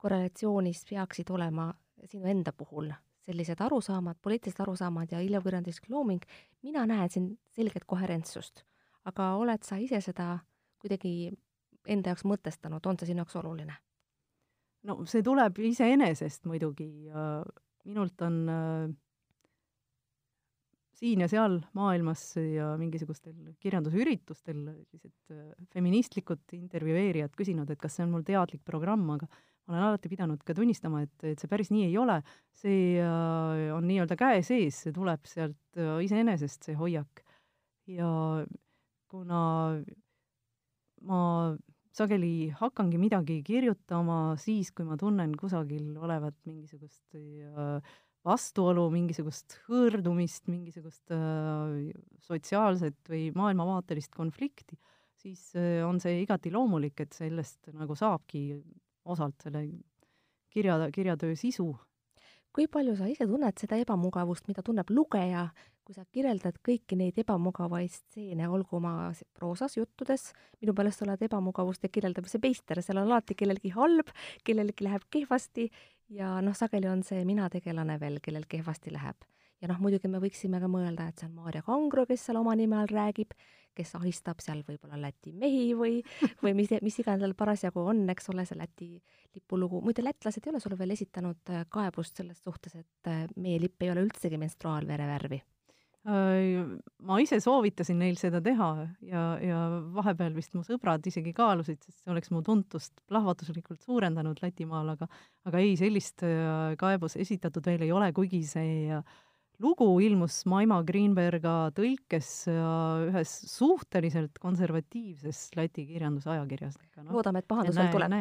korrelatsioonis peaksid olema sinu enda puhul sellised arusaamad, poliitilised arusaamad ja ilukirjanduslik looming, mina näen siin selget koherentsust aga oled sa ise seda kuidagi enda jaoks mõtestanud, on see sinu jaoks oluline? no see tuleb iseenesest muidugi minult on äh, siin ja seal maailmas ja mingisugustel kirjandusüritustel sellised äh, feministlikud intervjueerijad küsinud, et kas see on mul teadlik programm, aga ma olen alati pidanud ka tunnistama, et, et see päris nii ei ole, see äh, on nii-öelda käe sees, see tuleb sealt iseenesest, see hoiak. ja kuna ma sageli hakkangi midagi kirjutama siis, kui ma tunnen kusagil olevat mingisugust äh, vastuolu, mingisugust hõõrdumist, mingisugust äh, sotsiaalset või maailmavaatelist konflikti, siis äh, on see igati loomulik, et sellest nagu saabki osalt selle kirja, kirjatöö sisu. kui palju sa ise tunned seda ebamugavust, mida tunneb lugeja, kui sa kirjeldad kõiki neid ebamugavaid stseene, olgu oma proosas, juttudes, minu meelest sa oled ebamugavuste kirjeldamise meister, seal on alati kellelgi halb, kellelgi läheb kehvasti ja noh, sageli on see mina tegelane veel, kellel kehvasti läheb. ja noh, muidugi me võiksime ka mõelda, et see on Maarja Kangro, kes seal oma nime all räägib, kes ahistab seal võib-olla Läti mehi või, või mis, mis iganes tal parasjagu on, eks ole, see Läti lipulugu. muide, lätlased ei ole sulle veel esitanud äh, kaebust selles suhtes, et äh, meie lipp ei ole üldsegi menstruaalvere värvi ma ise soovitasin neil seda teha ja, ja vahepeal vist mu sõbrad isegi kaalusid, sest see oleks mu tuntust plahvatuslikult suurendanud Lätimaal, aga aga ei, sellist äh, kaebus esitatud veel ei ole, kuigi see äh, lugu ilmus Maima Greenberga tõlkes ühes suhteliselt konservatiivses Läti kirjandusajakirjas. No, loodame, et pahandus veel tuleb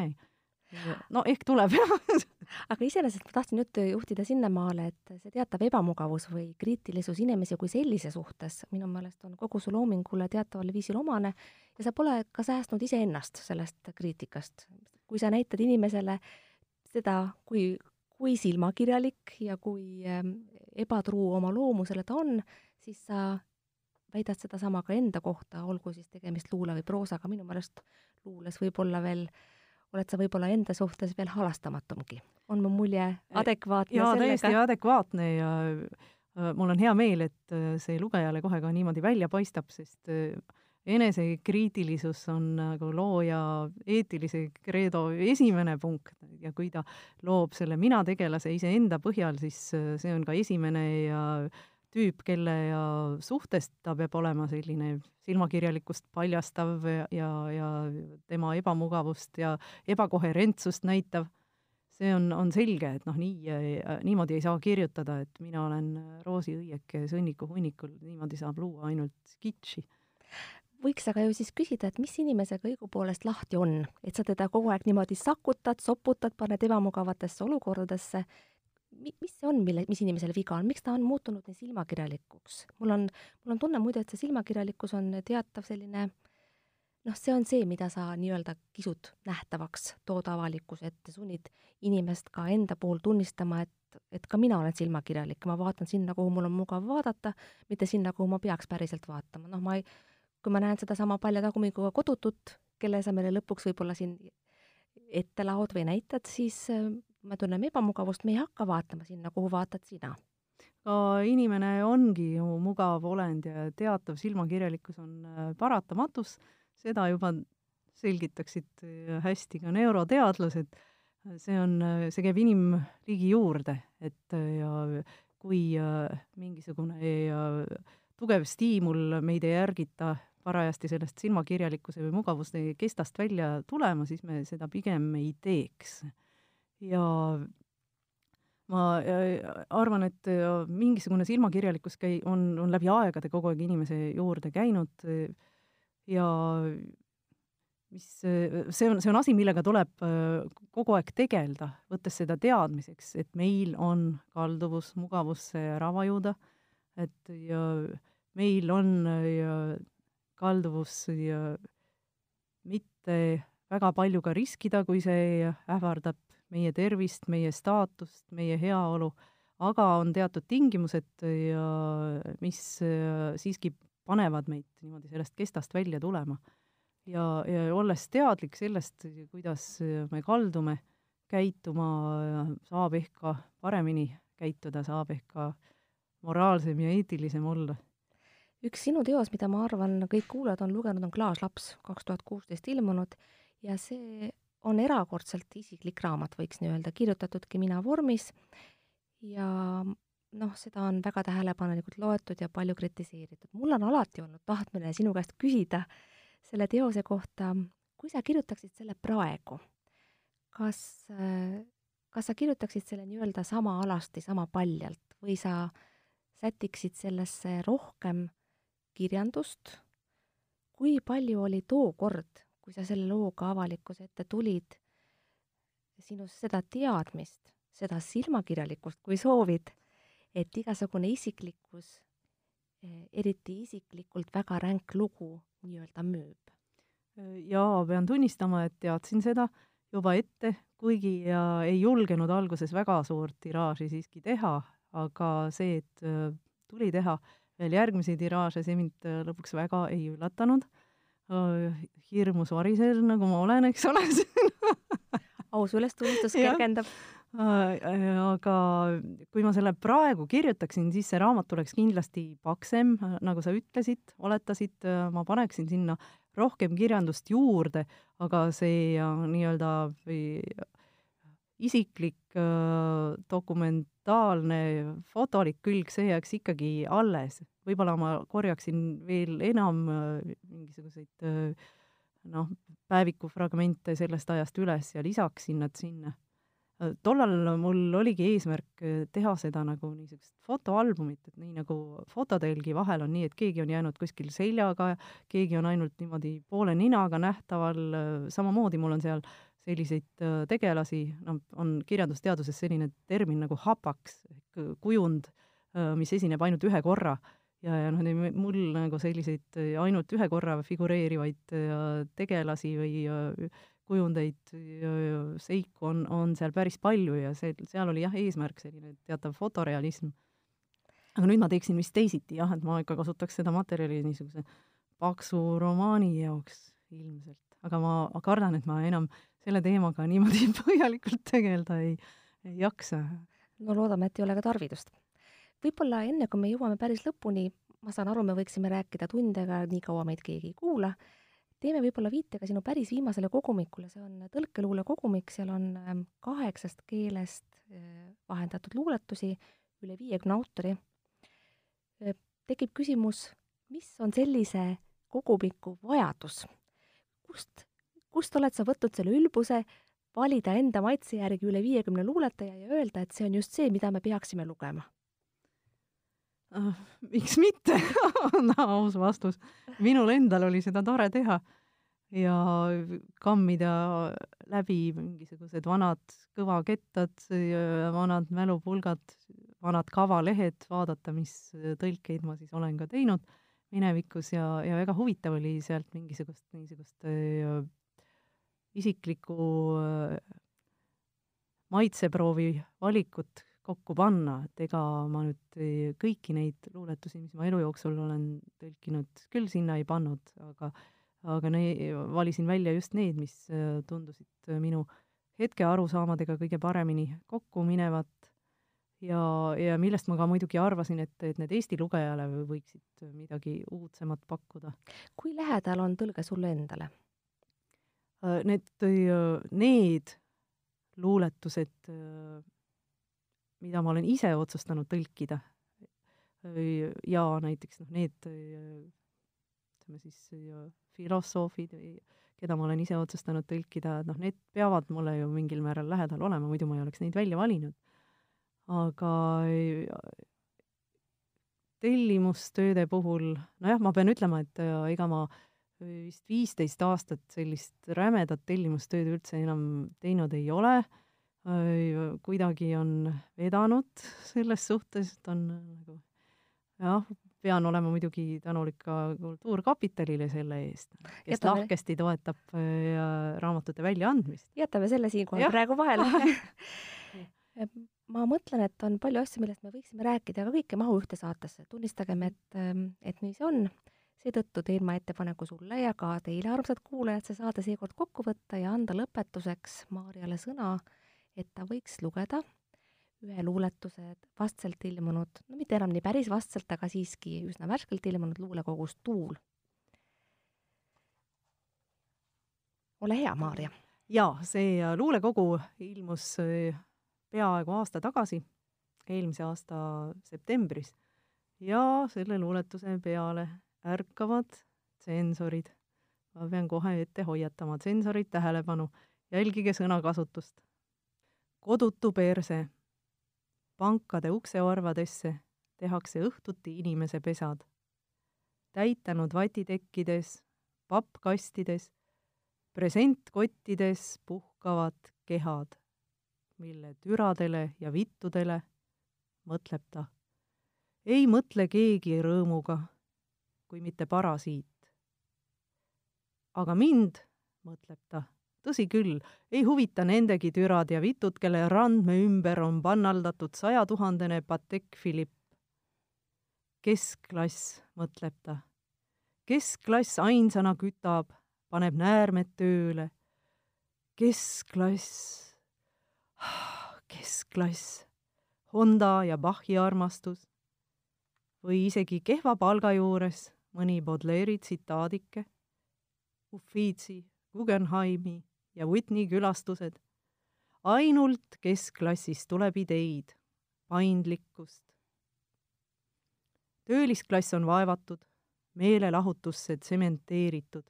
no ehk tuleb aga iseenesest ma tahtsin juttu juhtida sinnamaale, et see teatav ebamugavus või kriitilisus inimese kui sellise suhtes minu meelest on kogu su loomingule teataval viisil omane ja sa pole ka säästnud iseennast sellest kriitikast. kui sa näitad inimesele seda, kui, kui silmakirjalik ja kui ähm, ebatruu oma loomusele ta on, siis sa väidad sedasama ka enda kohta, olgu siis tegemist luule või proosaga, minu meelest luules võib olla veel äh, oled sa võib-olla enda suhtes veel halastamatumgi. on mu mulje adekvaatne jaa, täiesti adekvaatne ja äh, mul on hea meel, et äh, see lugejale kohe ka niimoodi välja paistab, sest äh, enesekriitilisus on nagu looja eetilise kreedo esimene punkt ja kui ta loob selle mina-tegelase iseenda põhjal, siis see on ka esimene ja tüüp, kelle ja suhtes ta peab olema selline silmakirjalikkust paljastav ja, ja, ja tema ebamugavust ja ebakoherentsust näitav, see on, on selge, et noh, nii, niimoodi ei saa kirjutada, et mina olen roosiõieke sõnniku hunnikul, niimoodi saab luua ainult skitši. Võiks aga ju siis küsida, et mis inimesega õigupoolest lahti on, et sa teda kogu aeg niimoodi sakutad, soputad, paned ebamugavatesse olukordadesse mis see on, mille, mis inimesel viga on, miks ta on muutunud nii silmakirjalikuks? mul on, mul on tunne muide, et see silmakirjalikkus on teatav selline noh, see on see, mida sa nii-öelda kisud nähtavaks, tood avalikkuse ette, sunnid inimest ka enda puhul tunnistama, et, et ka mina olen silmakirjalik, ma vaatan sinna, kuhu mul on mugav vaadata, mitte sinna, kuhu ma peaks päriselt vaatama, noh, ma ei, kui ma näen sedasama palja tagumikuga kodutut, kelle sa meile lõpuks võib-olla siin ette laod või näitad, siis me tunneme ebamugavust, me ei hakka vaatama sinna, kuhu vaatad sina. ka inimene ongi ju mugav olend ja teatav silmakirjalikkus on äh, paratamatus, seda juba selgitaksid äh, hästi ka neuroteadlased, see on, äh, see käib inimliigi juurde, et ja kui mingisugune tugev stiimul meid ei ärgita parajasti sellest silmakirjalikkuse või mugavuste kestast välja tulema, siis me seda pigem ei teeks ja ma arvan, et mingisugune silmakirjalikkus käi-, on, on läbi aegade kogu aeg inimese juurde käinud. Ja mis, see on, see on asi, millega tuleb äh, kogu aeg tegeleda, võttes seda teadmiseks, et meil on kalduvus mugavusse ära vajuda, et ja meil on ja kalduvus ja mitte väga palju ka riskida, kui see ähvardab meie tervist, meie staatust, meie heaolu, aga on teatud tingimused ja mis äh, siiski panevad meid niimoodi sellest kestast välja tulema. ja, ja olles teadlik sellest, kuidas me kaldume käituma, saab ehk ka paremini käituda, saab ehk ka moraalsem ja eetilisem olla. Üks sinu teos, mida ma arvan, kõik kuulajad on lugenud, on Klaaslaps, kaks tuhat kuusteist ilmunud. Ja see on erakordselt isiklik raamat, võiks nii öelda, kirjutatudki mina vormis ja noh, seda on väga tähelepanelikult loetud ja palju kritiseeritud. mul on alati olnud tahtmine sinu käest küsida selle teose kohta, kui sa kirjutaksid selle praegu, kas, kas sa kirjutaksid selle nii-öelda sama alasti, sama paljalt või sa sätiksid sellesse rohkem kirjandust? kui palju oli tookord, kui sa selle looga avalikkuse ette tulid, sinus seda teadmist, seda silmakirjalikkust, kui soovid, et igasugune isiklikkus, eriti isiklikult väga ränk lugu nii-öelda müüb? jaa, pean tunnistama, et teadsin seda juba ette, kuigi ja ei julgenud alguses väga suurt tiraaži siiski teha, aga see, et äh, tuli teha veel järgmisi tiraaže, see mind äh, lõpuks väga ei üllatanud. Äh, hirmus variser, nagu ma olen, eks ole. Aus ülestunnistus kergendab. Aga kui ma selle praegu kirjutaksin, siis see raamat oleks kindlasti paksem, nagu sa ütlesid, oletasid, ma paneksin sinna rohkem kirjandust juurde, aga see nii-öelda isiklik dokumentaalne fotolik külg, see jääks ikkagi alles. Võib-olla ma korjaksin veel enam mingisuguseid noh, päevikufragmente sellest ajast üles ja lisaksin nad sinna. Tollal mul oligi eesmärk äh, teha seda nagu niisugust fotoalbumit, et nii nagu fototelgi vahel on nii, et keegi on jäänud kuskil seljaga, keegi on ainult niimoodi poole ninaga nähtaval, äh, samamoodi mul on seal selliseid äh, tegelasi, noh, on kirjandusteaduses selline termin nagu hapaks ehk kujund, mis esineb ainult ühe korra ja, ja noh, mul nagu selliseid ainult ühe korra figureerivaid tegelasi või kujundeid, seiku on, on seal päris palju ja see, seal oli jah, eesmärk selline teatav fotorealism. aga nüüd ma teeksin vist teisiti jah, et ma ikka kasutaks seda materjali niisuguse paksu romaani jaoks ilmselt, aga ma kardan, et ma enam selle teemaga niimoodi põhjalikult tegeleda ei, ei jaksa. no loodame, et ei ole ka tarvidust. Võib-olla enne, kui me jõuame päris lõpuni, ma saan aru, me võiksime rääkida tundega, nii kaua meid keegi ei kuula teeme võib-olla viite ka sinu päris viimasele kogumikule, see on tõlkeluule kogumik, seal on ähm, kaheksast keelest äh, vahendatud luuletusi, üle viiekümne autori. Äh, tekib küsimus, mis on sellise kogumiku vajadus? kust, kust oled sa võtnud selle ülbuse valida enda maitse järgi üle viiekümne luuletaja ja öelda, et see on just see, mida me peaksime lugema? Uh, miks mitte? On aus vastus. minul endal oli seda tore teha. Ja kammida läbi mingisugused vanad kõvakettad, vanad mälupulgad, vanad kavalehed, vaadata, mis tõlkeid ma siis olen ka teinud minevikus. Ja, ja väga huvitav oli sealt mingisugust niisugust äh, isiklikku äh, maitseproovi valikut kokku panna, et ega ma nüüd kõiki neid luuletusi, mis ma elu jooksul olen tõlkinud, küll sinna ei pannud, aga aga ne-, valisin välja just need, mis äh, tundusid äh, minu hetke arusaamadega kõige paremini kokku minevat ja, ja millest ma ka muidugi arvasin, et, et need Eesti lugejale võiksid midagi uudsemat pakkuda. kui lähedal on tõlge sulle endale? Äh, need, need luuletused mida ma olen ise otsustanud tõlkida. ja näiteks noh, need ütleme siis filosoofid või keda ma olen ise otsustanud tõlkida, et noh, need peavad mulle ju mingil määral lähedal olema, muidu ma ei oleks neid välja valinud. aga tellimustööde puhul, nojah, ma pean ütlema, et ega ma vist viisteist aastat sellist rämedat tellimustööd üldse enam teinud ei ole kuidagi on vedanud selles suhtes, et on nagu jah, pean olema muidugi tänulik ka Kultuurkapitalile selle eest, kes jätame... lahkesti toetab raamatute väljaandmist. jätame selle siinkohal praegu vahele ma mõtlen, et on palju asju, millest me võiksime rääkida, aga kõik ei mahu ühte saatesse. tunnistagem, et, et nii see on. seetõttu teen ma ettepaneku sulle ja ka teile, armsad kuulajad, see saade seekord kokku võtta ja anda lõpetuseks Maarjale sõna äh, et ta võiks lugeda ühe luuletuse vastselt ilmunud, no mitte enam nii päris vastselt, aga siiski üsna värskelt ilmunud luulekogust Tuul. ole hea, Maarja. jaa, see äh, luulekogu ilmus äh, peaaegu aasta tagasi, eelmise aasta septembris ja selle luuletuse peale ärkavad tsensorid. ma pean kohe ette hoiatama, tsensorid tähelepanu jälgige sõnakasutust. Kodutu perse. pankade uksevarvadesse tehakse õhtuti inimese pesad. täitanud vatitekkides, pappkastides, presentkottides puhkavad kehad, mille türadele ja vittudele, mõtleb ta, ei mõtle keegi rõõmuga, kui mitte parasiit. aga mind, mõtleb ta tõsi küll, ei huvita nendegi türad ja vitud, kelle randme ümber on pannaldatud sajatuhandene Patek Philippe. keskklass, mõtleb ta. keskklass ainsana kütab, paneb näärmed tööle. keskklass, keskklass, Honda ja Bachi armastus. või isegi kehva palga juures mõni Baudelaire'i tsitaadike, Uffizi, Guggenheimi ja Whitney külastused. ainult keskklassist tuleb ideid, paindlikkust. töölisklass on vaevatud, meelelahutusse tsementeeritud,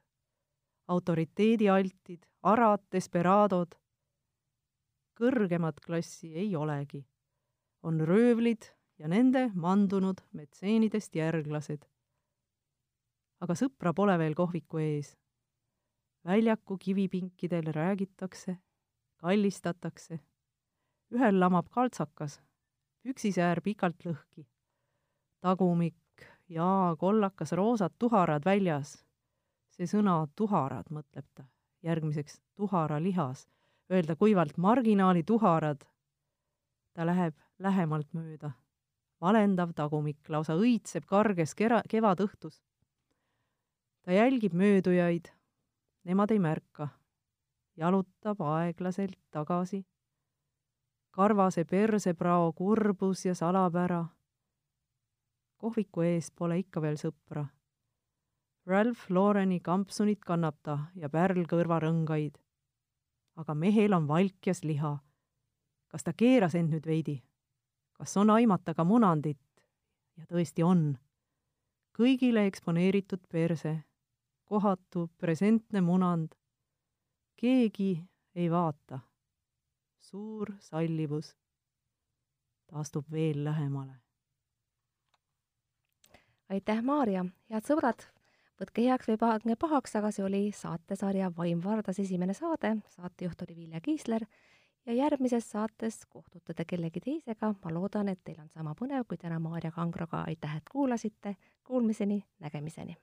autoriteedialtid, arad, desperaadod. kõrgemat klassi ei olegi. on röövlid ja nende mandunud metseenidest järglased. aga sõpra pole veel kohviku ees väljaku kivipinkidel räägitakse, kallistatakse. ühel lamab kaltsakas, püksisäär pikalt lõhki. tagumik, jaa, kollakas, roosad tuharad väljas. see sõna tuharad, mõtleb ta, järgmiseks tuharalihas, öelda kuivalt marginaali tuharad. ta läheb lähemalt mööda. valendav tagumik lausa õitseb karges kera-, kevadõhtus. ta jälgib möödujaid nemad ei märka. jalutab aeglaselt tagasi. karvase perseprao kurbus ja salapära. kohviku ees pole ikka veel sõpra. Ralph Laureni kampsunit kannab ta ja pärlkõrvarõngaid. aga mehel on valkjas liha. kas ta keeras end nüüd veidi? kas on aimata ka munandit? ja tõesti on. kõigile eksponeeritud perse kohatu presentne munand. keegi ei vaata. suur sallivus. ta astub veel lähemale. aitäh, Maarja, head sõbrad, võtke heaks või pange pahaks, aga see oli saatesarja Vaim Vardas esimene saade, saatejuht oli Vilja Kiisler ja järgmises saates kohtute te kellegi teisega, ma loodan, et teil on sama põnev kui täna Maarja Kangroga, aitäh, et kuulasite, kuulmiseni, nägemiseni!